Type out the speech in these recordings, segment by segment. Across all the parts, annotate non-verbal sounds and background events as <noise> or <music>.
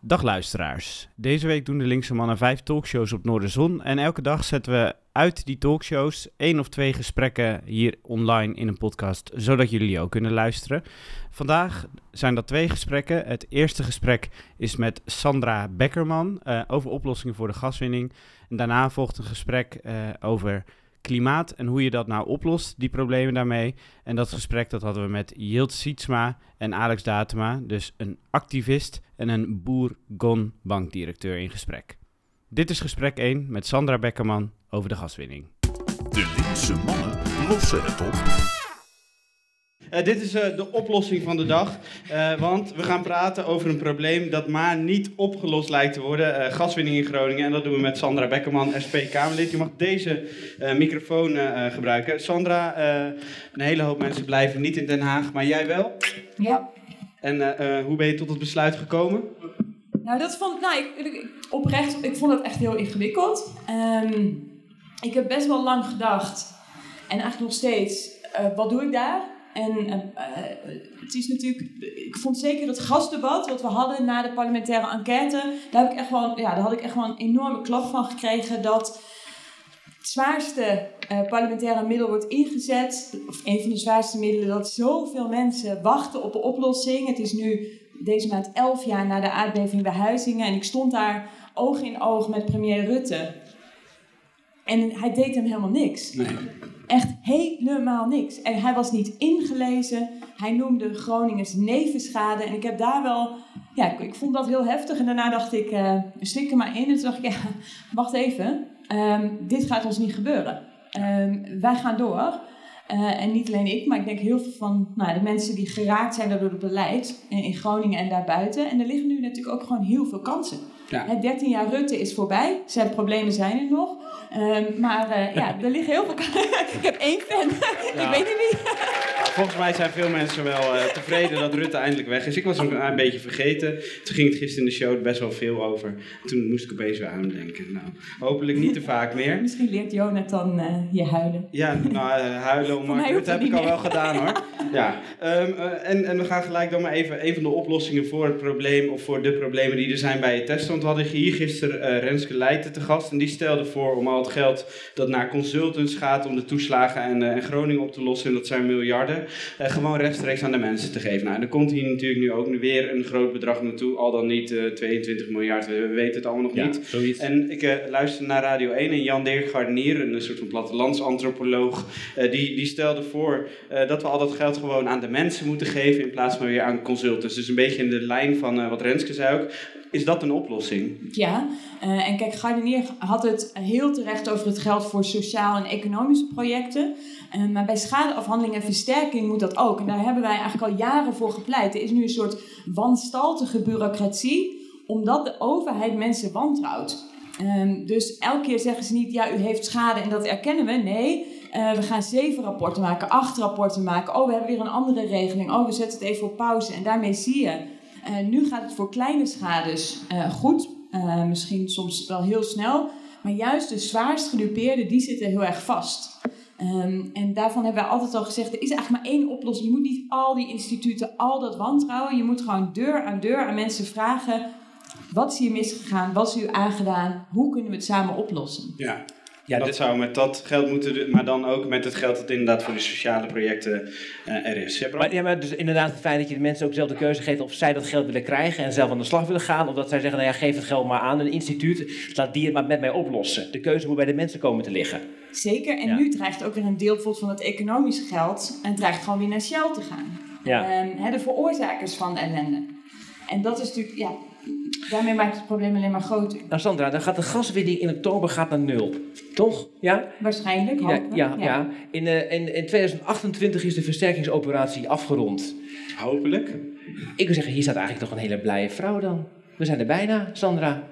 Dag luisteraars. Deze week doen de linkse mannen vijf talkshows op Noorderzon. En elke dag zetten we uit die talkshows één of twee gesprekken hier online in een podcast, zodat jullie ook kunnen luisteren. Vandaag zijn dat twee gesprekken. Het eerste gesprek is met Sandra Beckerman uh, over oplossingen voor de gaswinning. En daarna volgt een gesprek uh, over klimaat en hoe je dat nou oplost, die problemen daarmee. En dat gesprek dat hadden we met Jilt Sietsma en Alex Datema, dus een activist en een boer-gon bankdirecteur in gesprek. Dit is gesprek 1 met Sandra Beckerman over de gaswinning. De linkse mannen lossen het op. Uh, dit is uh, de oplossing van de dag. Uh, want we gaan praten over een probleem dat maar niet opgelost lijkt te worden. gaswinning in Groningen. En dat doen we met Sandra Beckerman, SP-Kamerlid. Je mag deze microfoon gebruiken. Sandra, een hele hoop mensen blijven niet in Den Haag, maar jij wel? Ja. En hoe ben je tot het besluit gekomen? Nou, dat vond nou, ik, ik, oprecht, ik vond dat echt heel ingewikkeld. Um, ik heb best wel lang gedacht, en eigenlijk nog steeds, wat doe ik daar? En uh, het is natuurlijk, ik vond zeker het gasdebat wat we hadden na de parlementaire enquête, daar, heb ik echt wel, ja, daar had ik echt wel een enorme klap van gekregen dat het zwaarste uh, parlementaire middel wordt ingezet, of een van de zwaarste middelen, dat zoveel mensen wachten op een oplossing. Het is nu deze maand elf jaar na de aardbeving bij Huizingen en ik stond daar oog in oog met premier Rutte. En hij deed hem helemaal niks. Nee. Echt helemaal niks. En hij was niet ingelezen. Hij noemde Groningers nevenschade. En ik heb daar wel... Ja, ik, ik vond dat heel heftig. En daarna dacht ik, uh, stik er maar in. En toen dacht ik, ja, <laughs> wacht even. Um, dit gaat ons niet gebeuren. Um, wij gaan door. Uh, en niet alleen ik, maar ik denk heel veel van nou, de mensen die geraakt zijn door het beleid in, in Groningen en daarbuiten. En er liggen nu natuurlijk ook gewoon heel veel kansen. Ja. Het 13 jaar Rutte is voorbij. Zijn problemen zijn er nog. Um, maar uh, ja, er liggen heel veel <laughs> ik heb één fan. Ik weet niet wie. Volgens mij zijn veel mensen wel uh, tevreden dat Rutte eindelijk weg is. Ik was hem een beetje vergeten. Toen ging het gisteren in de show best wel veel over. Toen moest ik opeens weer aan hem denken. Nou, hopelijk niet te vaak meer. <laughs> Misschien leert Jonathan uh, je huilen. Ja, nou, huilen om Mark Rutte heb ik al wel gedaan hoor. <laughs> Ja, um, en, en we gaan gelijk dan maar even een van de oplossingen voor het probleem of voor de problemen die er zijn bij het testen. Want we hadden hier gisteren Renske Leijten te gast en die stelde voor om al het geld dat naar consultants gaat om de toeslagen en, en Groningen op te lossen, en dat zijn miljarden, uh, gewoon rechtstreeks aan de mensen te geven. Nou, er komt hier natuurlijk nu ook weer een groot bedrag naartoe, al dan niet uh, 22 miljard, we, we, weten het allemaal nog ja, niet. Zoiets. En ik uh, luister naar Radio 1 en Jan Dirk Gardenier, een soort van plattelandsantropoloog, die, die stelde voor dat we al dat geld gewoon aan de mensen moeten geven in plaats van weer aan consultants. Dus een beetje in de lijn van wat Renske zei ook. Is dat een oplossing? Ja, uh, en kijk, Gardenier had het heel terecht over het geld voor sociaal en economische projecten. Uh, maar bij schadeafhandeling en versterking moet dat ook. En daar hebben wij eigenlijk al jaren voor gepleit. Er is nu een soort wanstaltige bureaucratie, omdat de overheid mensen wantrouwt. Um, dus elke keer zeggen ze niet, ja, u heeft schade en dat erkennen we. Nee, uh, we gaan zeven rapporten maken, acht rapporten maken. Oh, we hebben weer een andere regeling. Oh, we zetten het even op pauze. En daarmee zie je, nu gaat het voor kleine schades uh, goed. Uh, misschien soms wel heel snel. Maar juist de zwaarst gedupeerden, die zitten heel erg vast. Um, en daarvan hebben wij altijd al gezegd, er is eigenlijk maar één oplossing. Je moet niet al die instituten, al dat wantrouwen. Je moet gewoon deur aan deur aan mensen vragen... wat is hier misgegaan, wat is u aangedaan, hoe kunnen we het samen oplossen? Ja. Ja, dat zou met dat geld moeten, maar dan ook met het geld dat inderdaad voor de sociale projecten uh, er is. Ja, maar, ja, maar dus inderdaad het feit dat je de mensen ook zelf de keuze geeft of zij dat geld willen krijgen en zelf aan de slag willen gaan. Of dat zij zeggen, nou ja, geef het geld maar aan een instituut, laat die het maar met mij oplossen. De keuze moet bij de mensen komen te liggen. Zeker, en ja. nu dreigt ook weer een deel bijvoorbeeld van het economische geld en dreigt gewoon weer naar Shell te gaan. Ja. Um, hè, de veroorzakers van de ellende. En dat is natuurlijk, ja, daarmee maakt het probleem alleen maar groter. Nou Sandra, dan gaat de gaswinning in oktober gaat naar nul. Toch? Ja? Waarschijnlijk, ja, ja, ja, ja. In, uh, in, in 2028 is de versterkingsoperatie afgerond. Hopelijk. Ik wil zeggen, hier staat eigenlijk toch een hele blije vrouw dan. We zijn er bijna, Sandra.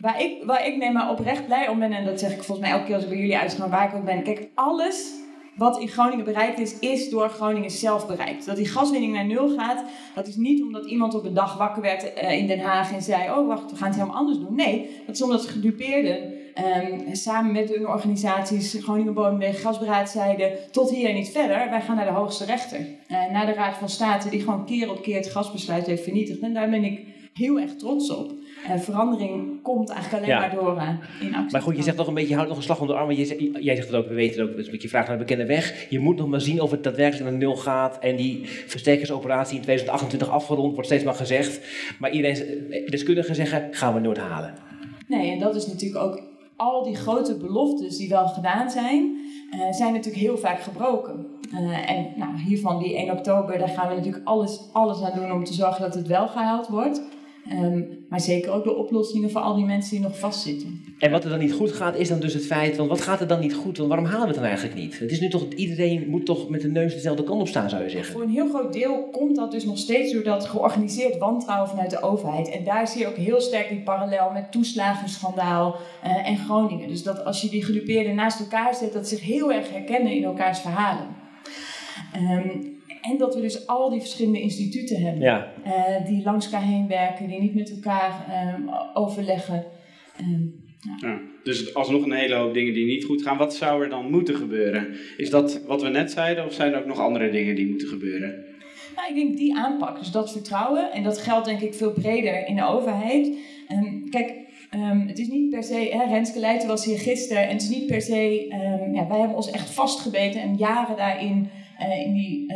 Waar ik, waar ik nee, maar oprecht blij om ben, en dat zeg ik volgens mij elke keer als ik bij jullie uitga, waar ik ook ben. Kijk, alles wat in Groningen bereikt is, is door Groningen zelf bereikt. Dat die gaswinning naar nul gaat, dat is niet omdat iemand op een dag wakker werd uh, in Den Haag en zei: Oh, wacht, we gaan het helemaal anders doen. Nee, dat is omdat gedupeerden um, samen met hun organisaties, Groningen Bodemweg, Gasberaad, zeiden: Tot hier en niet verder. Wij gaan naar de hoogste rechter. Uh, naar de Raad van State, die gewoon keer op keer het gasbesluit heeft vernietigd. En daar ben ik heel erg trots op. Uh, verandering komt eigenlijk alleen Ja. maar door uh, in actie. Maar goed, je zegt toch een beetje, je houdt nog een slag om de arm. want Je, zegt- jij zegt het ook, we weten het ook, het is een beetje vraag naar de bekende weg. Je moet nog maar zien of het daadwerkelijk naar nul gaat. En die versterkersoperatie in 2028 afgerond, wordt steeds maar gezegd. Maar iedereen, eh, deskundigen zeggen, gaan we nooit halen. Nee, en dat is natuurlijk ook al die grote beloftes die wel gedaan zijn, eh, zijn natuurlijk heel vaak gebroken. Eh, en nou, hiervan die 1 oktober, daar gaan we natuurlijk alles, alles aan doen om te zorgen dat het wel gehaald wordt. Ehm, maar zeker ook de oplossingen voor al die mensen die nog vastzitten. En wat er dan niet goed gaat, is dan dus het feit, want wat gaat er dan niet goed? Want waarom halen we het dan eigenlijk niet? Het is nu toch, iedereen moet toch met de neus dezelfde kant op staan, zou je zeggen. Voor een heel groot deel komt dat dus nog steeds door dat georganiseerd wantrouwen vanuit de overheid. En daar zie je ook heel sterk die parallel met toeslagenschandaal eh, en Groningen. Dus dat als je die gedupeerden naast elkaar zet, dat ze zich heel erg herkennen in elkaars verhalen. Ehm, en dat we dus al die verschillende instituten hebben. Ja, eh, die langs elkaar heen werken, die niet met elkaar ehm, overleggen. Ehm, Ja. Dus alsnog een hele hoop dingen die niet goed gaan. Wat zou er dan moeten gebeuren? Is dat wat we net zeiden of zijn er ook nog andere dingen die moeten gebeuren? Nou, ik denk die aanpak, dus dat vertrouwen, en dat geldt denk ik veel breder in de overheid. Ehm, kijk, ehm, het is niet per se, hè, Renske Leijten was hier gisteren, en het is niet per se, ehm, ja, wij hebben ons echt vastgebeten en jaren daarin in die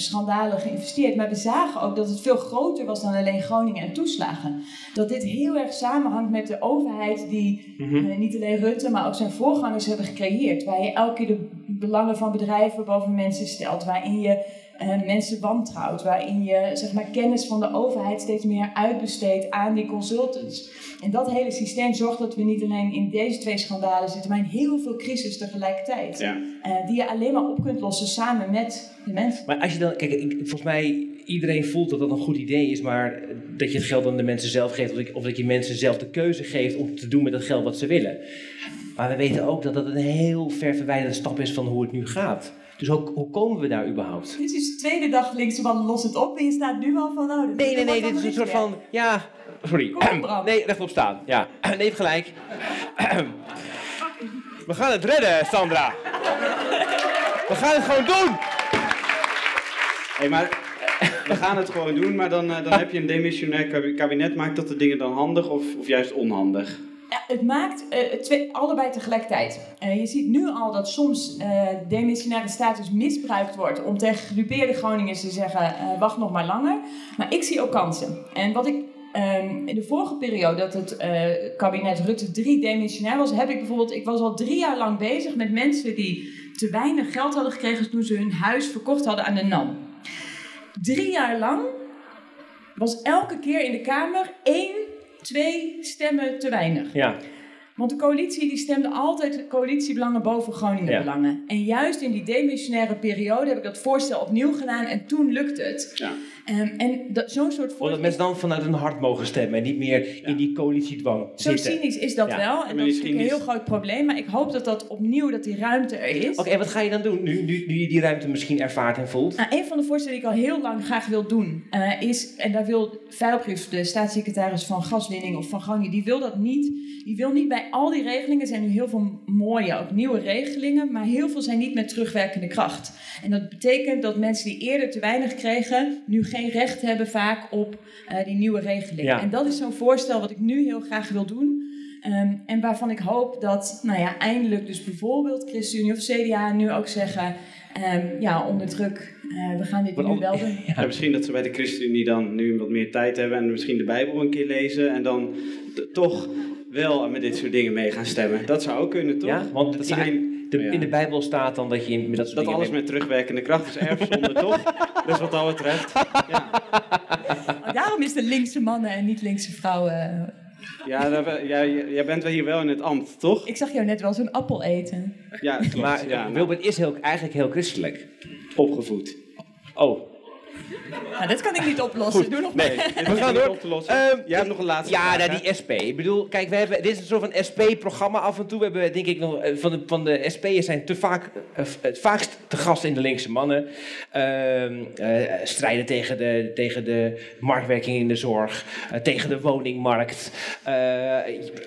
schandalen geïnvesteerd. Maar we zagen ook dat het veel groter was dan alleen Groningen en toeslagen. Dat dit heel erg samenhangt met de overheid die Mhm. eh, niet alleen Rutte, maar ook zijn voorgangers hebben gecreëerd. Waar je elke keer de belangen van bedrijven boven mensen stelt. Waarin je eh, mensen wantrouwt. Waarin je zeg maar, kennis van de overheid steeds meer uitbesteedt aan die consultants. En dat hele systeem zorgt dat we niet alleen in deze twee schandalen zitten, maar in heel veel crisis tegelijkertijd. Ja. Eh, die je alleen maar op kunt lossen samen met maar als je dan, kijk, ik- volgens mij, iedereen voelt dat dat een goed idee is, maar dat je het geld aan de mensen zelf geeft, of dat, of dat je mensen zelf de keuze geeft om te doen met dat geld wat ze willen. Maar we weten ook dat dat een heel ver verwijderde stap is van hoe het nu gaat. Dus hoe, hoe komen we daar überhaupt? Dit is de tweede dag linkse man los het op en je staat nu al van... Oh, Nee, nee, nee, dit is een soort van, ja, sorry. Op. Nee, rechtop staan, ja. <clears throat> Nee, gelijk. <clears throat> We gaan het redden, Sandra. We gaan het gewoon doen. Hey, maar we gaan het gewoon doen, maar dan, eh, dan heb je een demissionair kabi- kabinet. Maakt dat de dingen dan handig of, of juist onhandig? Ja, het maakt eh, allebei tegelijkertijd. Eh, je ziet nu al dat soms eh demissionaire status misbruikt wordt om tegen gedupeerde Groningers te zeggen: wacht nog maar langer. Maar ik zie ook kansen. En wat ik ehm, in de vorige periode dat het kabinet Rutte 3 demissionair was, heb ik bijvoorbeeld, ik was al drie jaar lang bezig met mensen die te weinig geld hadden gekregen toen ze hun huis verkocht hadden aan de NAM. Drie jaar lang was elke keer in de Kamer één, twee stemmen te weinig. Want de coalitie die stemde altijd coalitiebelangen boven Groningen-belangen. En juist in die demissionaire periode heb ik dat voorstel opnieuw gedaan en toen lukte het. Ja. Ehm, en dat, zo'n soort omdat voorstel... mensen dan vanuit hun hart mogen stemmen en niet meer in die coalitiedwang Zo zitten. cynisch is dat Ja. wel. En dat is natuurlijk een heel groot probleem. Maar ik hoop dat dat opnieuw, dat die ruimte er is. Oké, en wat ga je dan doen nu, nu, nu je die ruimte misschien ervaart en voelt? Nou, een van de voorstellen die ik al heel lang graag wil doen, eh, is, en daar wil Veilbrief, de staatssecretaris van gaswinning of van Groningen, die wil dat niet. Die wil niet bij al die regelingen, zijn nu heel veel mooie, ook nieuwe regelingen, maar heel veel zijn niet met terugwerkende kracht. En dat betekent dat mensen die eerder te weinig kregen, nu geen recht hebben vaak op eh, die nieuwe regelingen. Ja. En dat is zo'n voorstel wat ik nu heel graag wil doen. Ehm, en waarvan ik hoop dat, nou ja, eindelijk dus bijvoorbeeld ChristenUnie of CDA nu ook zeggen, ehm, ja, onder druk, eh, we gaan dit nu wel <laughs> doen. Ja, misschien dat ze bij de ChristenUnie dan nu wat meer tijd hebben en misschien de Bijbel een keer lezen en dan toch wel met dit soort dingen mee gaan stemmen. Dat zou ook kunnen, toch? Ja, want dat in de, zijn, de- Ja. in de Bijbel staat dan dat je in- dat alles met terugwerkende kracht is erfzonde, <laughs> toch? Dus wat dat betreft. Ja, daarom is de linkse mannen en niet linkse vrouwen. Ja jij, jij bent wel hier wel in het ambt, toch? Ik zag jou net wel zo'n appel eten. Ja, klopt. Maar ja, Wilbert is heel, eigenlijk heel christelijk. opgevoed. Oh, Nou, dat kan ik niet oplossen. Doe nog nee. maar. Dit We gaan door. op te lossen. Ehm, Jij hebt nog een laatste Ja, vraag, nou, die SP. Ik bedoel, kijk, we hebben, dit is een soort van SP-programma af en toe. We hebben, denk ik, nog, eh, van de, van de SP'ers zijn te vaak, eh, het vaakst te gast in de linkse mannen. Ehm, eh, strijden tegen de, tegen de marktwerking in de zorg, tegen de woningmarkt. Eh,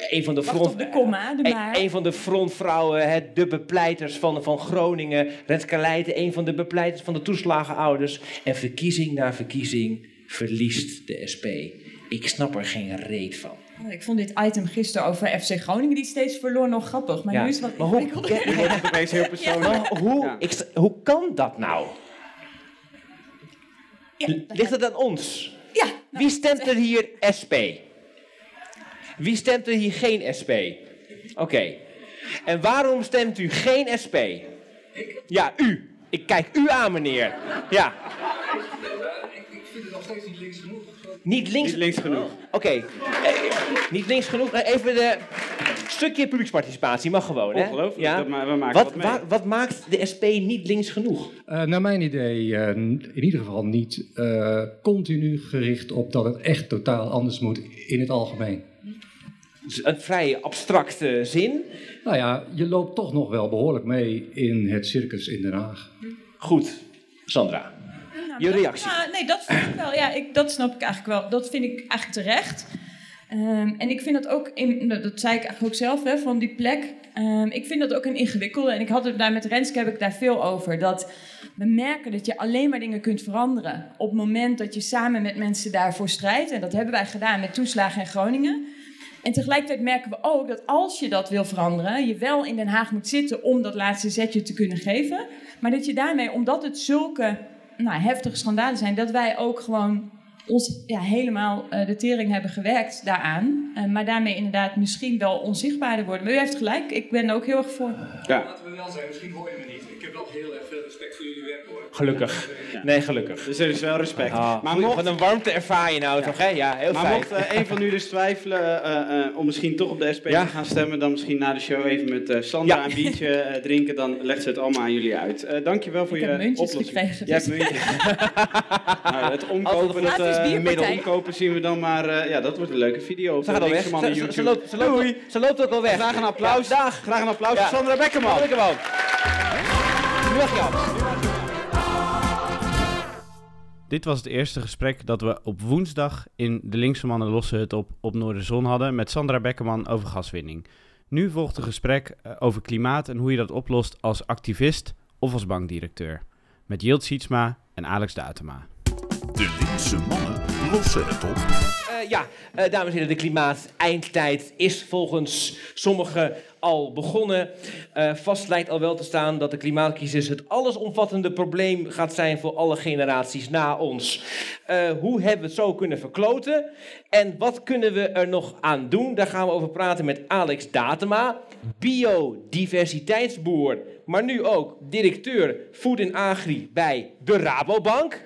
een van de Wacht front, op de komma, de maar. een van de frontvrouwen, hè, de bepleiters van, van Groningen. Renske Leijten, een van de bepleiters van de toeslagenouders. En verkiezing na verkiezing verliest de SP. Ik snap er geen reet van. Oh, Ik vond dit item gisteren over FC Groningen die steeds verloor nog grappig. Maar Ja. nu is het wat Maar hoe- ingewikkelder. Nu wordt het opeens heel persoonlijk. Maar hoe, Ja. ik, hoe kan dat nou? Ja, Ligt het aan ons? ja, nou, Wie stemt er hier SP? Wie stemt er hier geen SP? Oké. En waarom stemt u geen SP? Ja, u. Ik kijk u aan, meneer. Ja. Ik vind het nog steeds niet links genoeg. Niet links, Niet links genoeg. Oké. Eh, niet links genoeg. Eh, Even de stukje publieksparticipatie mag gewoon, hè? Ongelooflijk, Ja. dat ma- we maken wat, wat mee. wa- wat maakt de SP niet links genoeg? Eh, naar mijn idee eh, in ieder geval niet eh, continu gericht op dat het echt totaal anders moet in het algemeen. Een vrij abstracte zin. Nou ja, je loopt toch nog wel behoorlijk mee in het circus in Den Haag. Goed. Sandra. Je dat- reactie. nee, dat vind ik wel. Ja, ik, dat snap ik eigenlijk wel. Dat vind ik eigenlijk terecht. Ehm, en ik vind dat ook, in, nou, dat zei ik eigenlijk ook zelf, hè, van die plek. Ehm, ik vind dat ook een ingewikkelde. En ik had het daar met Renske heb ik daar veel over. Dat we merken dat je alleen maar dingen kunt veranderen. Op het moment dat je samen met mensen daarvoor strijdt. En dat hebben wij gedaan met toeslagen in Groningen. En tegelijkertijd merken we ook dat als je dat wil veranderen, je wel in Den Haag moet zitten om dat laatste zetje te kunnen geven. Maar dat je daarmee, omdat het zulke nou, heftige schandalen zijn, dat wij ook gewoon ons ja, helemaal eh, de tering hebben gewerkt daaraan. Eh, maar daarmee inderdaad misschien wel onzichtbaarder worden. Maar u heeft gelijk, ik ben er ook heel erg voor. Ja. Laten we wel zijn, misschien hoor je me niet. Ik heb wel heel erg veel respect voor jullie werk hoor. Gelukkig. Nee, gelukkig. Dus er is wel respect. Ah, maar mocht, Wat een warmte ervaar je nou toch, hè? Ja, heel maar fijn. mocht eh, een van u dus twijfelen eh, eh, om misschien toch op de SP Ja. te gaan stemmen, dan misschien na de show even met eh, Sandra Ja. een biertje eh, drinken, dan legt ze het allemaal aan jullie uit. Eh dankjewel voor Ik je heb muntjes oplossing. gekregen, Jij hebt dus- muntjes. <laughs> nou, het omkopen, Altijd eh, middel omkopen zien we dan maar. eh, ja, dat wordt een leuke video Ze de gaat al weg. Ze, ze, YouTube. ze loopt, ze, loopt, Doei. ze loopt ook al weg. Graag een applaus. Ja, dag. Graag een applaus Ja. voor Sandra Beckerman. Lekker man. Nu mag je af. Dit was het eerste gesprek dat we op woensdag in de Linkse Mannen Losse Hut op, op Noorderzon hadden met Sandra Beckerman over gaswinning. Nu volgt een gesprek eh, over klimaat en hoe je dat oplost als activist of als bankdirecteur. Met Jilt Sietsma en Alex Datema. De linkse mannen lossen het op. Eh, ja, eh, dames en heren, de klimaat-eindtijd is volgens sommigen al begonnen. Eh, vast lijkt al wel te staan dat de klimaatcrisis het allesomvattende probleem gaat zijn voor alle generaties na ons. Hoe hebben we het zo kunnen verkloten? En wat kunnen we er nog aan doen? Daar gaan we over praten met Alex Datema, biodiversiteitsboer, maar nu ook directeur Food Agri bij de Rabobank.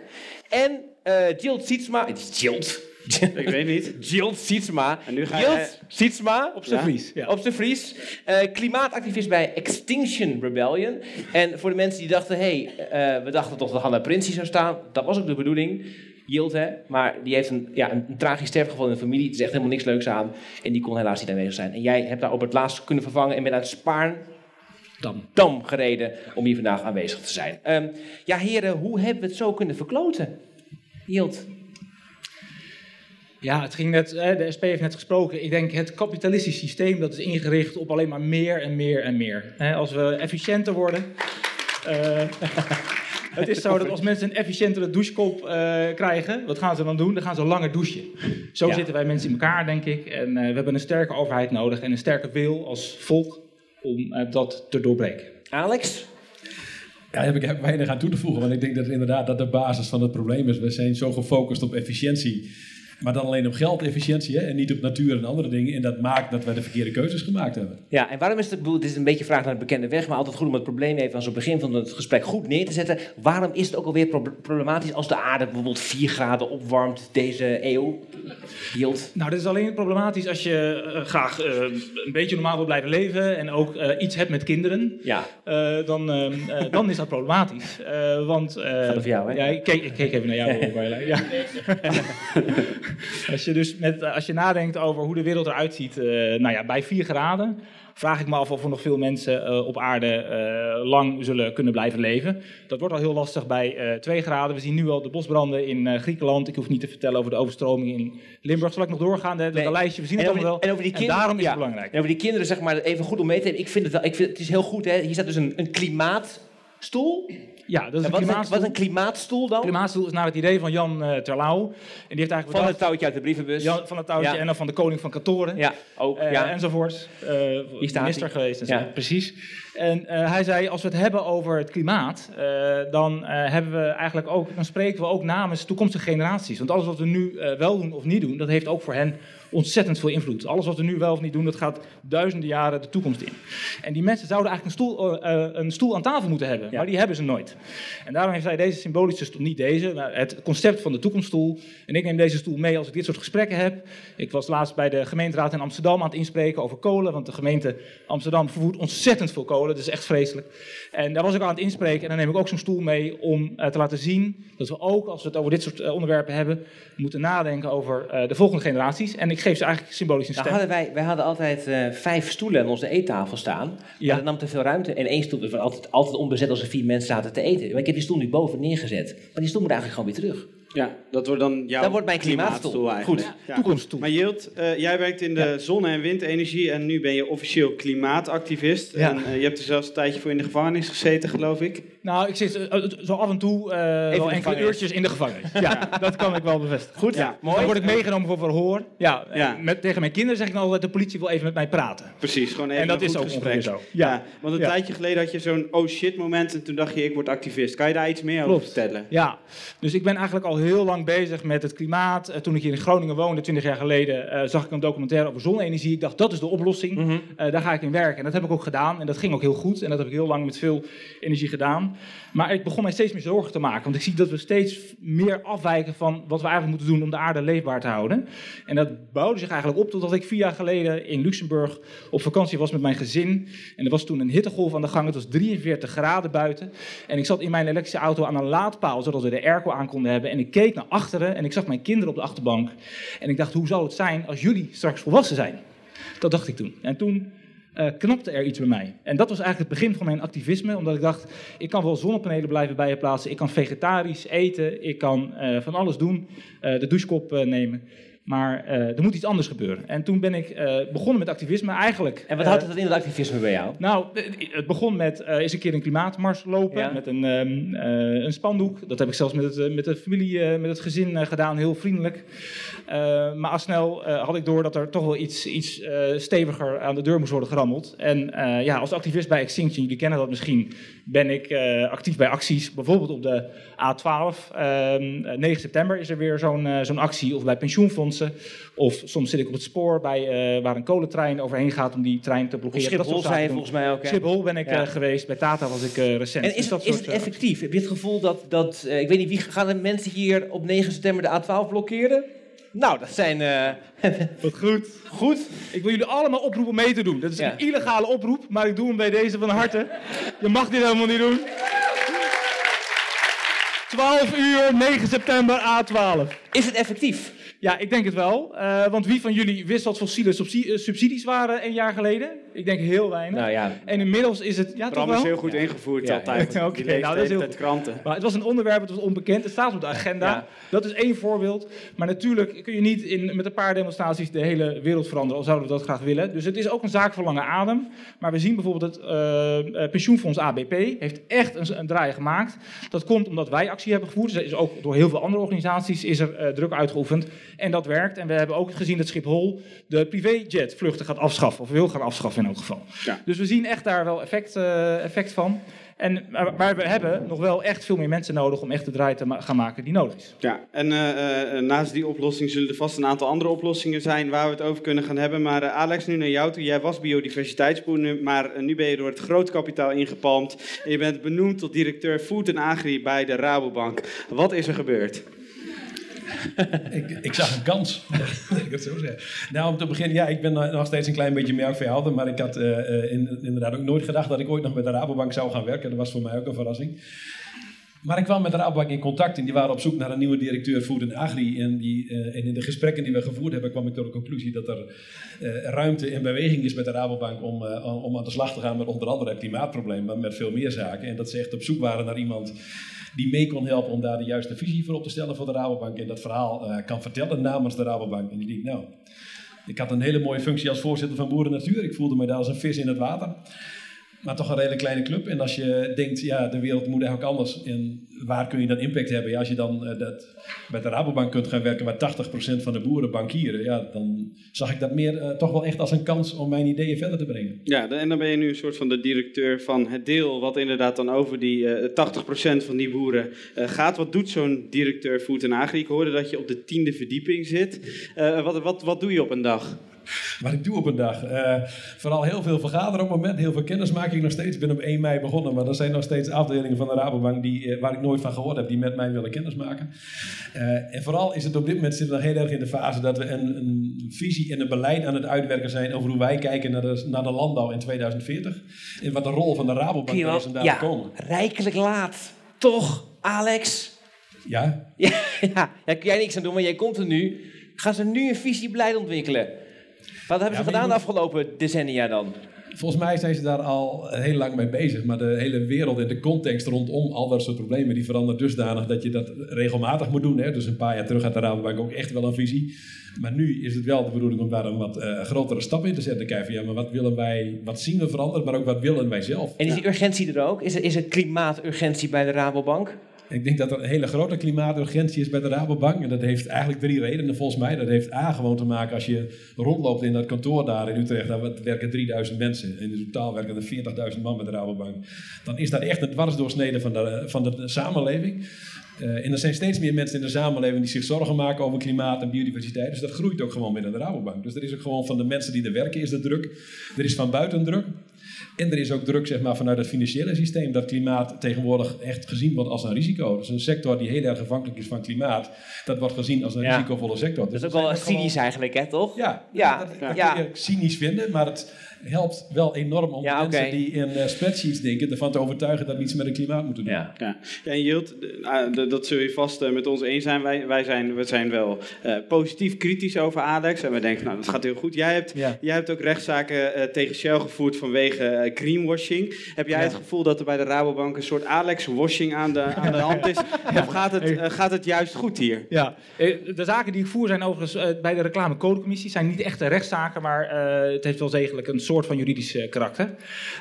En eh Jilt Sietsma, het is Jilt. <laughs> Ik weet niet. Jilt Sietsma. En nu ga je- Jilt Sietsma. Op zijn Vries, ja. Op zijn Fries. Eh, klimaatactivist bij Extinction Rebellion. En voor de mensen die dachten, hé, hey, eh, we dachten toch dat Hanna Prinsje zou staan. Dat was ook de bedoeling. Jilt, hè. Maar die heeft een, ja, een, tragisch sterfgeval in de familie. Het is echt helemaal niks leuks aan. En die kon helaas niet aanwezig zijn. En jij hebt daar op het laatst kunnen vervangen en bent uit Spaarn Dan. Dam gereden om hier vandaag aanwezig te zijn. Ehm, ja, heren, hoe hebben we het zo kunnen verkloten? Jilt. Ja, het ging net, de SP heeft net gesproken. Ik denk het kapitalistisch systeem dat is ingericht op alleen maar meer en meer en meer. Als we efficiënter worden. eh, <laughs> het is zo dat als mensen een efficiëntere douchekop eh, krijgen, wat gaan ze dan doen? Dan gaan ze langer douchen. Zo Ja. zitten wij mensen in elkaar, denk ik. En eh, we hebben een sterke overheid nodig en een sterke wil als volk om eh, dat te doorbreken. Alex? Ja, daar heb ik weinig aan toe te voegen, want ik denk dat inderdaad dat de basis van het probleem is. We zijn zo gefocust op efficiëntie, maar dan alleen op geldefficiëntie hè, en niet op natuur en andere dingen. En dat maakt dat we de verkeerde keuzes gemaakt hebben. Ja, en waarom is het, ik bedoel, het is een beetje vraag naar de bekende weg, maar altijd goed om het probleem even als op het begin van het gesprek goed neer te zetten. Waarom is het ook alweer pro- problematisch als de aarde bijvoorbeeld 4 graden opwarmt deze eeuw? Jilt? Nou, dit is alleen problematisch als je eh, graag eh, een beetje normaal wil blijven leven en ook eh, iets hebt met kinderen. Ja. Eh, dan, ehm, eh, dan is dat problematisch. Eh, want, eh, Gaat over jou, hè? Ja, ik keek, ik keek even naar jou, <laughs> Marjolein. Ja. <laughs> <laughs> als je dus met, eh, als je nadenkt over hoe de wereld eruit ziet, eh, nou ja, bij 4 graden, vraag ik me af of er nog veel mensen eh, op aarde lang zullen kunnen blijven leven. Dat wordt al heel lastig bij eh 2 graden. We zien nu al de bosbranden in Griekenland. Ik hoef niet te vertellen over de overstroming in Limburg. Zal ik nog doorgaan? Nee. lijstje, we zien En het allemaal wel. en over die En kinderen. daarom is ja. het belangrijk. En over die kinderen, zeg maar, even goed om mee te nemen. Ik vind het wel, ik vind het is heel goed, hè. Hier staat dus een, een klimaatstoel. Ja, dat is En wat, is een, klimaatstoel. wat een klimaatstoel dan? klimaatstoel is naar het idee van Jan eh, Terlouw. En die heeft eigenlijk Van het touwtje uit de brievenbus. Jan van het touwtje Ja. en dan van de koning van Katoren. Ja, ook. Eh, ja. enzovoort. Eh, staat minister geweest en zo. Ja. Precies. En eh, hij zei, als we het hebben over het klimaat, eh, dan eh, hebben we eigenlijk ook, dan spreken we ook namens toekomstige generaties. Want alles wat we nu wel doen of niet doen, dat heeft ook voor hen ontzettend veel invloed. Alles wat we nu wel of niet doen, dat gaat duizenden jaren de toekomst in. En die mensen zouden eigenlijk een stoel, een stoel aan tafel moeten hebben, Ja. maar die hebben ze nooit. En daarom heeft hij deze symbolische stoel, niet deze, maar het concept van de toekomststoel. En ik neem deze stoel mee als ik dit soort gesprekken heb. Ik was laatst bij de gemeenteraad in Amsterdam aan het inspreken over kolen, want de gemeente Amsterdam vervoert ontzettend veel kolen, dat is echt vreselijk. En daar was ik aan het inspreken en dan neem ik ook zo'n stoel mee om eh, te laten zien dat we ook, als we het over dit soort eh, onderwerpen hebben, moeten nadenken over eh, de volgende generaties. En ik geef ze eigenlijk symbolisch een Nou stem. hadden wij, wij hadden altijd vijf stoelen aan onze eettafel staan. Ja. Maar dat nam te veel ruimte. En één stoel was altijd, altijd onbezet als er vier mensen zaten te eten. Maar ik heb die stoel nu boven neergezet. Maar die stoel moet eigenlijk gewoon weer terug. Ja, dat wordt dan jouw Dat wordt mijn klimaatstoel. eigenlijk. Goed. Ja. Toekomststoel. Maar Jilt, eh, jij werkt in de zonne- en windenergie en nu ben je officieel klimaatactivist. Ja. En eh, je hebt er zelfs een tijdje voor in de gevangenis gezeten, geloof ik. Nou, ik zit eh, zo af en toe eh, wel enkele uurtjes in de gevangenis. Ja, dat kan ik wel bevestigen. Goed, Ja, mooi. Dan word ik meegenomen voor verhoor. Ja. Met, tegen mijn kinderen zeg ik dan altijd, de politie wil even met mij praten. Precies, gewoon even En dat een is goed ook gesprek. zo. Ja. Ja. want een Ja. tijdje geleden had je zo'n oh shit moment en toen dacht je ik word activist. Kan je daar iets meer over vertellen? Ja, dus ik ben eigenlijk al heel lang bezig met het klimaat. Eh, toen ik hier in Groningen woonde, 20 jaar geleden, eh, zag ik een documentaire over zonne-energie. Ik dacht, dat is de oplossing. Mhm. Eh, daar ga ik in werken. En dat heb ik ook gedaan. En dat ging ook heel goed. En dat heb ik heel lang met veel energie gedaan. Maar ik begon mij steeds meer zorgen te maken. Want ik zie dat we steeds meer afwijken van wat we eigenlijk moeten doen om de aarde leefbaar te houden. En dat bouwde zich eigenlijk op totdat ik vier jaar geleden in Luxemburg op vakantie was met mijn gezin. En er was toen een hittegolf aan de gang. Het was 43 graden buiten. En ik zat in mijn elektrische auto aan een laadpaal, zodat we de airco aan konden hebben. En ik keek naar achteren en ik zag mijn kinderen op de achterbank. En ik dacht, hoe zou het zijn als jullie straks volwassen zijn? Dat dacht ik toen. En toen eh, knapte er iets bij mij. En dat was eigenlijk het begin van mijn activisme, omdat ik dacht, ik kan wel zonnepanelen blijven bij je plaatsen, ik kan vegetarisch eten, ik kan eh, van alles doen, eh, de douchekop nemen. Maar eh, er moet iets anders gebeuren. En toen ben ik eh, begonnen met activisme eigenlijk. En wat eh, houdt het in, dat activisme bij jou? nou, eh, het begon met eh eens een keer een klimaatmars lopen Ja. met een, ehm, eh, een spandoek. Dat heb ik zelfs met het, eh, met de familie, eh, met het gezin eh, gedaan, heel vriendelijk. Eh, maar al snel eh, had ik door dat er toch wel iets, iets eh, steviger aan de deur moest worden gerammeld. En eh, ja, als activist bij Extinction, jullie kennen dat misschien, ben ik eh, actief bij acties. Bijvoorbeeld op de A12. Ehm, eh, 9 september is er weer zo'n eh, zo'n actie. Of bij Of soms zit ik op het spoor bij, eh, waar een kolentrein overheen gaat om die trein te blokkeren. Schiphol je doen. volgens mij ook. hè? Schiphol ben ik Ja. eh, geweest, bij Tata was ik eh, recent. En is, Dus is het effectief? Heb je het gevoel dat, dat ik weet niet, wie gaan de mensen hier op 9 september de A12 blokkeren? Nou, dat zijn <laughs> Wat goed. goed. Ik wil jullie allemaal oproepen mee te doen. Dat is Ja. een illegale oproep, maar ik doe hem bij deze van harte. Je mag dit helemaal niet doen. 12 uur, 9 september, A12. Is het effectief? Ja, ik denk het wel. Eh, want wie van jullie wist wat fossiele subsi- eh, subsidies waren een jaar geleden? Ik denk heel weinig. Nou ja, En inmiddels is het... Ja, toch Bram wel? is heel goed ingevoerd Ja, altijd. ja. <laughs> Die Oké, leest nou, de dat is heel kranten. Maar het was een onderwerp, het was onbekend, het staat op de agenda. Ja. Dat is één voorbeeld. Maar natuurlijk kun je niet in, met een paar demonstraties de hele wereld veranderen, al zouden we dat graag willen. Dus het is ook een zaak van lange adem. Maar we zien bijvoorbeeld het eh, eh, pensioenfonds ABP heeft echt een, een draai gemaakt. Dat komt omdat wij actie hebben gevoerd. Dus er is ook door heel veel andere organisaties is er druk uitgeoefend. En dat werkt. En we hebben ook gezien dat Schiphol de privéjetvluchten gaat afschaffen. Of wil gaan afschaffen in elk geval. Ja. Dus we zien echt daar wel effect, eh, effect van. En, maar, maar we hebben nog wel echt veel meer mensen nodig om echt de draai te ma- gaan maken die nodig is. Ja, en eh, eh, naast die oplossing zullen er vast een aantal andere oplossingen zijn waar we het over kunnen gaan hebben. Maar eh, Alex, nu naar jou toe. Jij was biodiversiteitsboer, maar eh, nu ben je door het grootkapitaal ingepalmd. En je bent benoemd tot directeur Food en Agri bij de Rabobank. Wat is er gebeurd? <laughs> ik, ik zag een kans. <laughs> Ik het zo zeggen. Nou, om te beginnen, ja, ik ben nog steeds een klein beetje melkveehouder. Maar ik had eh, eh, in- inderdaad ook nooit gedacht dat ik ooit nog met de Rabobank zou gaan werken. Dat was voor mij ook een verrassing. Maar ik kwam met de Rabobank in contact en die waren op zoek naar een nieuwe directeur Food en Agri. En, die, eh, in de gesprekken die we gevoerd hebben kwam ik tot de conclusie dat er ruimte en beweging is met de Rabobank om, om aan de slag te gaan met onder andere het klimaatprobleem, maar met veel meer zaken. En dat ze echt op zoek waren naar iemand die mee kon helpen om daar de juiste visie voor op te stellen voor de Rabobank. En dat verhaal eh, kan vertellen namens de Rabobank. En ik denk, nou, ik had een hele mooie functie als voorzitter van Boeren Natuur. Ik voelde me daar als een vis in het water. Maar toch een redelijk kleine club. En als je denkt, ja, de wereld moet eigenlijk anders. En waar kun je dan impact hebben? Ja, als je dan eh, dat bij de Rabobank kunt gaan werken waar 80% van de boeren bankieren, ja, dan zag ik dat meer eh, toch wel echt als een kans om mijn ideeën verder te brengen. Ja, en dan ben je nu een soort van de directeur van het deel wat inderdaad dan over die eh 80% van die boeren eh, gaat. Wat doet zo'n directeur Food en Agri? Ik hoorde dat je op de tiende verdieping zit. Eh, wat, wat, wat doe je op een dag? Wat ik doe op een dag. eh, vooral heel veel vergaderen op het moment, heel veel kennismaking nog steeds. Ik ben op 1 mei begonnen, maar er zijn nog steeds afdelingen van de Rabobank die, eh, waar ik nooit van gehoord heb, die met mij willen kennismaken. Eh, en vooral is het op dit moment zitten we nog heel erg in de fase dat we een, een visie en een beleid aan het uitwerken zijn over hoe wij kijken naar de, naar de landbouw in 2040. En wat de rol van de Rabobank je is om daar ja, te komen. rijkelijk laat. Toch, Alex? Ja, <laughs> Ja, ja, daar kun jij niks aan doen, maar jij komt er nu. Gaan ze nu een visiebeleid ontwikkelen? Wat hebben ze gedaan de afgelopen decennia dan? Volgens mij zijn ze daar al heel lang mee bezig. Maar de hele wereld en de context rondom al dat soort problemen... die verandert dusdanig dat je dat regelmatig moet doen. Hè? Dus een paar jaar terug had de Rabobank ook echt wel een visie. Maar nu is het wel de bedoeling om daar een wat eh, grotere stap in te zetten. Kijken van, ja, maar wat willen wij... Wat zien we veranderen, maar ook wat willen wij zelf? En is die urgentie er ook? Is er, is er klimaaturgentie bij de Rabobank? Ik denk dat er een hele grote klimaaturgentie is bij de Rabobank. En dat heeft eigenlijk drie redenen volgens mij. Dat heeft A gewoon te maken als je rondloopt in dat kantoor daar in Utrecht. Daar werken 3000 mensen. En in totaal werken er 40.000 man bij de Rabobank. Dan is dat echt een dwarsdoorsnede van de, van de samenleving. Eh, en er zijn steeds meer mensen in de samenleving die zich zorgen maken over klimaat en biodiversiteit. Dus dat groeit ook gewoon binnen de Rabobank. Dus er is ook gewoon van de mensen die er werken is er druk. Er is van buiten druk. En er is ook druk zeg maar, vanuit het financiële systeem dat klimaat tegenwoordig echt gezien wordt als een risico. Dus een sector die heel erg afhankelijk is van klimaat, dat wordt gezien als een Ja. risicovolle sector. Dat Dus is ook er wel gewoon- cynisch eigenlijk, hè, toch? Ja, Ja, dat, ja. dat Ja. kun je cynisch vinden, maar het helpt wel enorm om Ja, de mensen die in eh, spreadsheets denken ervan te overtuigen dat we iets met het klimaat moeten doen. Ja. Ja, ja en Jilt, ah, dat zul je vast eh, met ons eens zijn. Wij, wij zijn, we zijn wel eh, positief kritisch over Alex. En we denken, nou, dat gaat heel goed. Jij hebt, Ja. jij hebt ook rechtszaken eh, tegen Shell gevoerd vanwege greenwashing. Heb jij Ja. het gevoel dat er bij de Rabobank een soort Alex-washing aan de, aan de hand is? <laughs> Of gaat het, gaat het juist goed hier? Ja, de zaken die ik voer zijn overigens bij de reclamecodecommissie zijn niet echte rechtszaken, maar eh, het heeft wel degelijk een soort van juridisch karakter.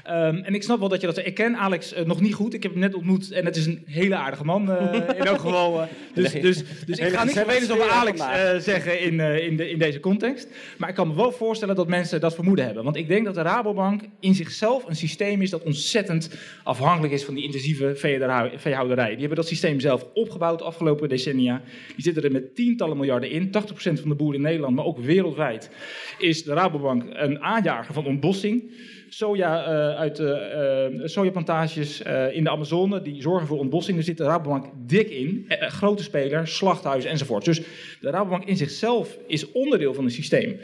Ehm, en ik snap wel dat je dat. Ik ken Alex eh, nog niet goed. Ik heb hem net ontmoet en het is een hele aardige man eh, <laughs> in elk geval. eh. dus, dus, dus ik ga niks gezellige vervelends over Alex zeggen in, in, de, in deze context. Maar ik kan me wel voorstellen dat mensen dat vermoeden hebben. Want ik denk dat de Rabobank in zichzelf een systeem is dat ontzettend afhankelijk is van die intensieve veehouderij. veehouderij. Die hebben dat systeem zelf opgebouwd de afgelopen decennia. Die zitten er met tientallen miljarden in. 80% van de boeren in Nederland, maar ook wereldwijd, is de Rabobank een aanjager van ontbossing. Soja eh, uit eh, sojaplantages in de Amazone, die zorgen voor ontbossing. Daar zit de Rabobank dik in. Grote speler, slachthuizen enzovoort. Dus de Rabobank in zichzelf is onderdeel van een systeem.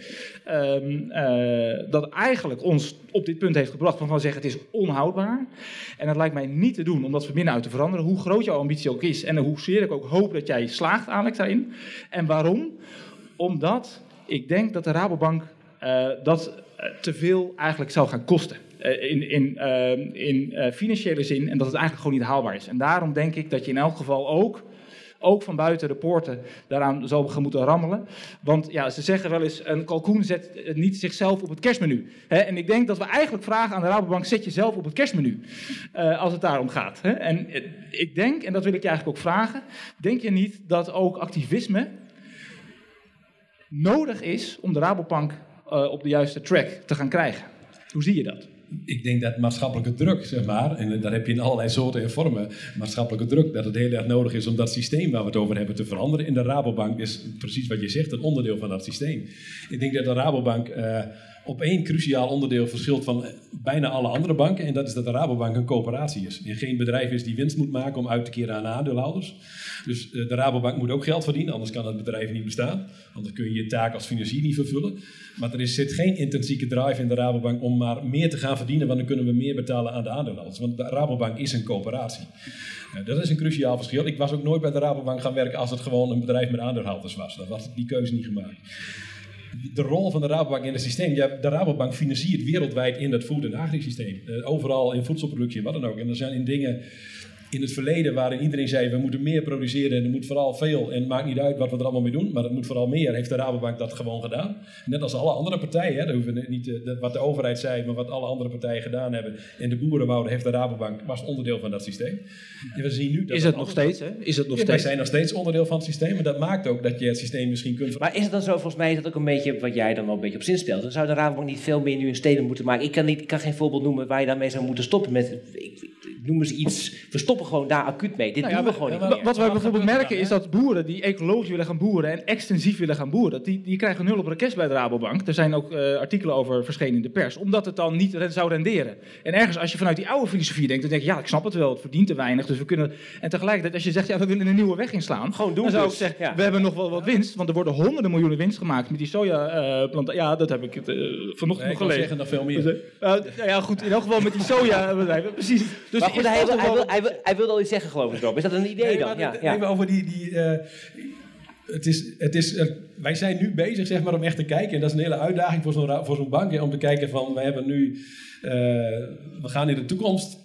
ehm, eh, dat eigenlijk ons op dit punt heeft gebracht waarvan we zeggen het is onhoudbaar. En dat lijkt mij niet te doen om dat van binnenuit te veranderen. Hoe groot jouw ambitie ook is en hoezeer ik ook hoop dat jij slaagt, Alex, daarin. En waarom? Omdat ik denk dat de Rabobank dat te veel eigenlijk zou gaan kosten. Eh, in in, eh, in eh, financiële zin en dat het eigenlijk gewoon niet haalbaar is. En daarom denk ik dat je in elk geval ook, ook van buiten de poorten daaraan zou gaan moeten rammelen. Want ja, ze zeggen wel eens, een kalkoen zet eh, niet zichzelf op het kerstmenu. En ik denk dat we eigenlijk vragen aan de Rabobank, zet jezelf op het kerstmenu. eh, als het daarom gaat. En eh, ik denk, en dat wil ik je eigenlijk ook vragen, denk je niet dat ook activisme nodig is om de Rabobank eh, op de juiste track te gaan krijgen. Hoe zie je dat? Ik denk dat maatschappelijke druk, zeg maar, en dat heb je in allerlei soorten en vormen, maatschappelijke druk, dat het heel erg nodig is om dat systeem waar we het over hebben te veranderen. En de Rabobank is precies wat je zegt, een onderdeel van dat systeem. Ik denk dat de Rabobank eh, op één cruciaal onderdeel verschilt van bijna alle andere banken, en dat is dat de Rabobank een coöperatie is. En geen bedrijf is die winst moet maken om uit te keren aan de aandeelhouders. Dus eh, de Rabobank moet ook geld verdienen, anders kan het bedrijf niet bestaan. Anders kun je je taak als financier niet vervullen. Maar er zit geen intrinsieke drive in de Rabobank om maar meer te gaan verdienen, want dan kunnen we meer betalen aan de aandeelhouders. Want de Rabobank is een coöperatie. Eh, dat is een cruciaal verschil. Ik was ook nooit bij de Rabobank gaan werken als het gewoon een bedrijf met aandeelhouders was. Dan was die keuze niet gemaakt. De rol van de Rabobank in het systeem. Ja, de Rabobank financiert wereldwijd in het food- en agri-systeem. Eh, overal in voedselproductie en wat dan ook. En er zijn in dingen In het verleden waarin iedereen zei, we moeten meer produceren en er moet vooral veel. En het maakt niet uit wat we er allemaal mee doen, maar het moet vooral meer. Heeft de Rabobank dat gewoon gedaan. Net als alle andere partijen. Hè, hoeven niet eh, wat de overheid zei, maar wat alle andere partijen gedaan hebben. En de boeren wouden, heeft de Rabobank, was onderdeel van dat systeem. En we zien nu dat Is het nog steeds, hè? Is het nog Ja, wij steeds? zijn nog steeds onderdeel van het systeem. En dat maakt ook dat je het systeem misschien kunt Maar is het dan zo, volgens mij is dat ook een beetje wat jij dan wel een beetje op zin stelt. Dan zou de Rabobank niet veel meer nu in steden moeten maken. Ik kan, niet, ik kan geen voorbeeld noemen waar je daarmee zou moeten stoppen met... Ik, ik, ik noem eens iets, we stoppen gewoon daar acuut mee. Dit Nou ja, doen we gewoon niet meer. Wat wij bijvoorbeeld er merken dan, is dat boeren die ecologisch willen gaan boeren en extensief willen gaan boeren, dat die, die krijgen nul op request bij de Rabobank. Er zijn ook eh, artikelen over verschenen in de pers, omdat het dan niet zou renderen. En ergens als je vanuit die oude filosofie denkt, dan denk je, ja, ik snap het wel, het verdient te weinig, dus we kunnen... En tegelijkertijd, als je zegt, ja, we willen een nieuwe weg inslaan, Gewoon doen dan zou ik dus. zeggen, Ja. we hebben nog wel wat winst, want er worden honderden miljoenen winst gemaakt met die sojaplanten. ja, dat heb ik het, eh, vanochtend Nee, nog gelezen. zeggen nog veel meer. Dus, ja, goed, in elk geval met die sojabedrijven, <laughs> precies. Dus maar goed, dat hij, wil, hij, wil, hij, wil, hij wilde al iets zeggen, geloof ik, Rob. Is dat een idee Nee, dan? maar Ja, ja. Even over die... die eh, het is, het is, eh, wij zijn nu bezig zeg maar, om echt te kijken. En dat is een hele uitdaging voor zo'n voor zo'n bank. hè, om te kijken van, we hebben nu... eh, we gaan in de toekomst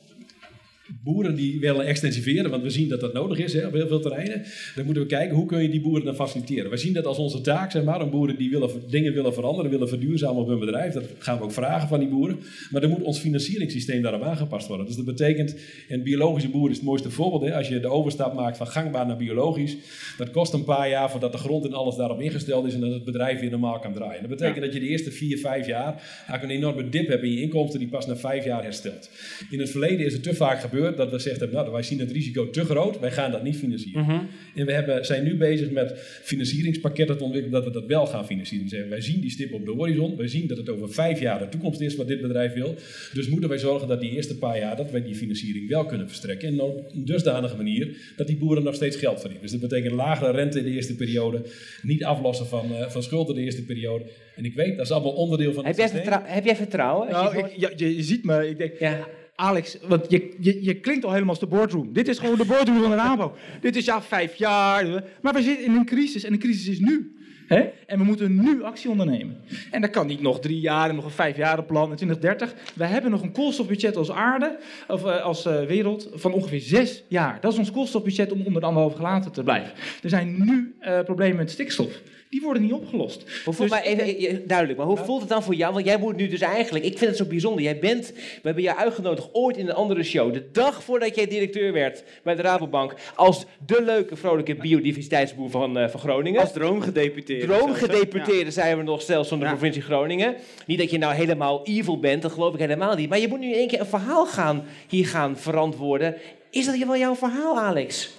boeren die willen extensiveren, want we zien dat dat nodig is hè, op heel veel terreinen. Dan moeten we kijken hoe kun je die boeren dan faciliteren. We zien dat als onze taak, zeg maar, om boeren die willen, dingen willen veranderen, willen verduurzamen op hun bedrijf. Dat gaan we ook vragen van die boeren. Maar dan moet ons financieringssysteem daarop aangepast worden. Dus dat betekent, en biologische boeren is het mooiste voorbeeld. Hè, als je de overstap maakt van gangbaar naar biologisch, dat kost een paar jaar voordat de grond en alles daarop ingesteld is en dat het bedrijf weer normaal kan draaien. Dat betekent dat je de eerste vier, vijf jaar eigenlijk een enorme dip hebt in je inkomsten die pas na vijf jaar herstelt. In het verleden is het te vaak gebeurd dat we gezegd hebben, nou, wij zien het risico te groot, wij gaan dat niet financieren. En we hebben, zijn nu bezig met financieringspakketten te ontwikkelen dat we dat wel gaan financieren. Zeggen, wij zien die stip op de horizon, wij zien dat het over vijf jaar de toekomst is wat dit bedrijf wil. Dus moeten wij zorgen dat die eerste paar jaar, dat wij die financiering wel kunnen verstrekken. En op een dusdanige manier dat die boeren nog steeds geld verdienen. Dus dat betekent lagere rente in de eerste periode, niet aflossen van, eh, van schulden in de eerste periode. En ik weet, dat is allemaal onderdeel van Heb, het jij systeem. vertrou- heb jij vertrouwen? Als je Nou, het ik, ja, je, je ziet me, ik denk, Ja. Alex, want je, je, je klinkt al helemaal als de boardroom. Dit is gewoon de boardroom van de Rabo. Dit is ja vijf jaar. Maar we zitten in een crisis en de crisis is nu. Hè? En we moeten nu actie ondernemen. En dat kan niet nog drie jaar en nog een vijfjarenplan in 2030. We hebben nog een koolstofbudget als aarde, of eh, als eh, wereld, van ongeveer zes jaar. Dat is ons koolstofbudget om onder de anderhalve graden te blijven. Er zijn nu eh, problemen met stikstof. Die worden niet opgelost. Hoe voelt, Dus- maar even, eh, duidelijk, maar hoe voelt het dan voor jou? Want jij moet nu dus eigenlijk, ik vind het zo bijzonder. Jij bent, we hebben jou uitgenodigd ooit in een andere show. De dag voordat jij directeur werd bij de Rabobank. Als de leuke, vrolijke biodiversiteitsboer van, eh, van Groningen. Als droomgedeputeerde. Droomgedeputeerde zijn we nog zelfs van de Ja. provincie Groningen. Niet dat je nou helemaal evil bent, dat geloof ik helemaal niet. Maar je moet nu in één keer een verhaal gaan, hier gaan verantwoorden. Is dat wel jouw verhaal, Alex?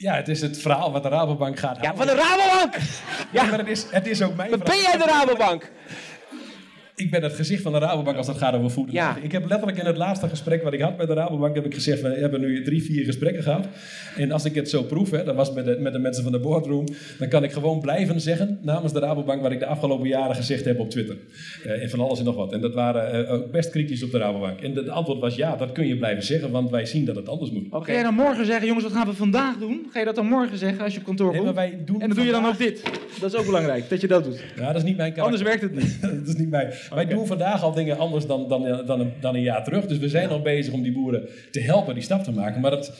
Ja, het is het verhaal wat de Rabobank gaat Ja, halen. van de Rabobank! Ja, maar het is, het is ook mijn Maar ben jij de Rabobank? Ik ben het gezicht van de Rabobank als het gaat over voeden. Ja. Ik heb letterlijk in het laatste gesprek wat ik had met de Rabobank, heb ik gezegd, we hebben nu drie, vier gesprekken gehad. En als ik het zo proef, hè, dat was met de, met de mensen van de boardroom, dan kan ik gewoon blijven zeggen namens de Rabobank wat ik de afgelopen jaren gezegd heb op Twitter. Eh, en van alles en nog wat. En dat waren eh, ook best kritisch op de Rabobank. En het antwoord was ja, dat kun je blijven zeggen, want wij zien dat het anders moet. Oké. Ga jij dan morgen zeggen, jongens, wat gaan we vandaag doen? Ga je dat dan morgen zeggen als je op kantoor Nee, komt? maar wij doen en dan doe je dan ook dit. Dat is ook belangrijk, dat je dat doet. Ja, dat is niet mijn karakter. Anders werkt het niet. <laughs> dat is niet mij. Wij doen vandaag al dingen anders dan, dan, dan, een, dan een jaar terug. Dus we zijn al bezig om die boeren te helpen die stap te maken. Maar dat,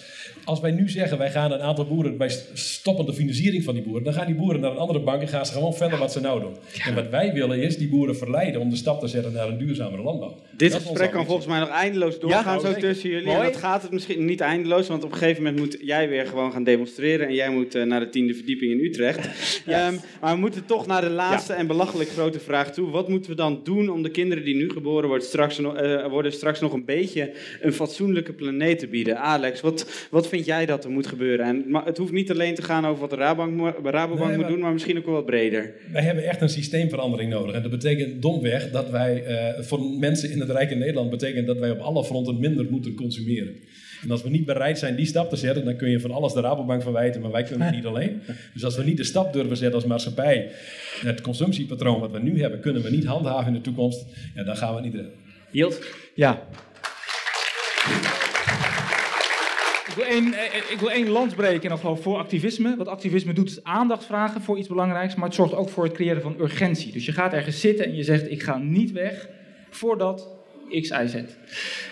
als wij nu zeggen, wij gaan een aantal boeren, wij stoppen de financiering van die boeren, dan gaan die boeren naar een andere bank en gaan ze gewoon verder wat ze nou doen. En wat wij willen is die boeren verleiden om de stap te zetten naar een duurzamere landbouw. Dit Dat gesprek kan volgens mij nog eindeloos doorgaan Ja, zo zeker. tussen jullie. Mooi. En dat gaat het misschien niet eindeloos, want op een gegeven moment moet jij weer gewoon gaan demonstreren en jij moet eh, naar de tiende verdieping in Utrecht. <laughs> Ehm, maar we moeten toch naar de laatste en belachelijk grote vraag toe. Wat moeten we dan doen om de kinderen die nu geboren worden straks, eh, worden straks nog een beetje een fatsoenlijke planeet te bieden? Alex, wat, wat vind jij dat er moet gebeuren? En het hoeft niet alleen te gaan over wat de Rabobank, Rabobank Nee, moet doen, maar misschien ook wel wat breder. Wij hebben echt een systeemverandering nodig. En dat betekent domweg dat wij, eh, voor mensen in het Rijk in Nederland, betekent dat wij op alle fronten minder moeten consumeren. En als we niet bereid zijn die stap te zetten, dan kun je van alles de Rabobank verwijten, maar wij kunnen het niet <laughs> alleen. Dus als we niet de stap durven zetten als maatschappij, het consumptiepatroon wat we nu hebben, kunnen we niet handhaven in de toekomst, ja, dan gaan we het niet redden. Yield? Ja. Één, eh, ik wil één lans breken nog gewoon voor activisme. Wat activisme doet is aandacht vragen voor iets belangrijks, maar het zorgt ook voor het creëren van urgentie. Dus je gaat ergens zitten en je zegt ik ga niet weg voordat X, Y, Z.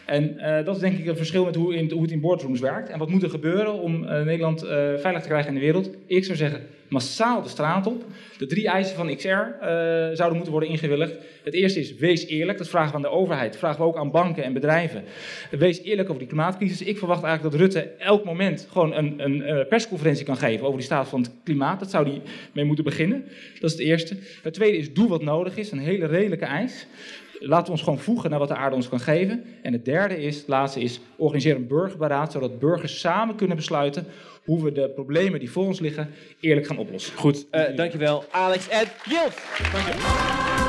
En eh, dat is denk ik een verschil met hoe, in, hoe het in boardrooms werkt. En wat moet er gebeuren om eh, Nederland eh, veilig te krijgen in de wereld? Ik zou zeggen, massaal de straat op. De drie eisen van XR zouden moeten worden ingewilligd. Het eerste is, wees eerlijk. Dat vragen we aan de overheid. Dat vragen we ook aan banken en bedrijven. Wees eerlijk over die klimaatcrisis. Ik verwacht eigenlijk dat Rutte elk moment gewoon een, een, persconferentie kan geven over die staat van het klimaat. Dat zou die mee moeten beginnen. Dat is het eerste. Het tweede is, doe wat nodig is. Een hele redelijke eis. Laten we ons gewoon voegen naar wat de aarde ons kan geven. En het derde is, het laatste is, organiseer een burgerberaad, zodat burgers samen kunnen besluiten hoe we de problemen die voor ons liggen eerlijk gaan oplossen. Goed, eh, dankjewel Alex en Jilt. Dank je.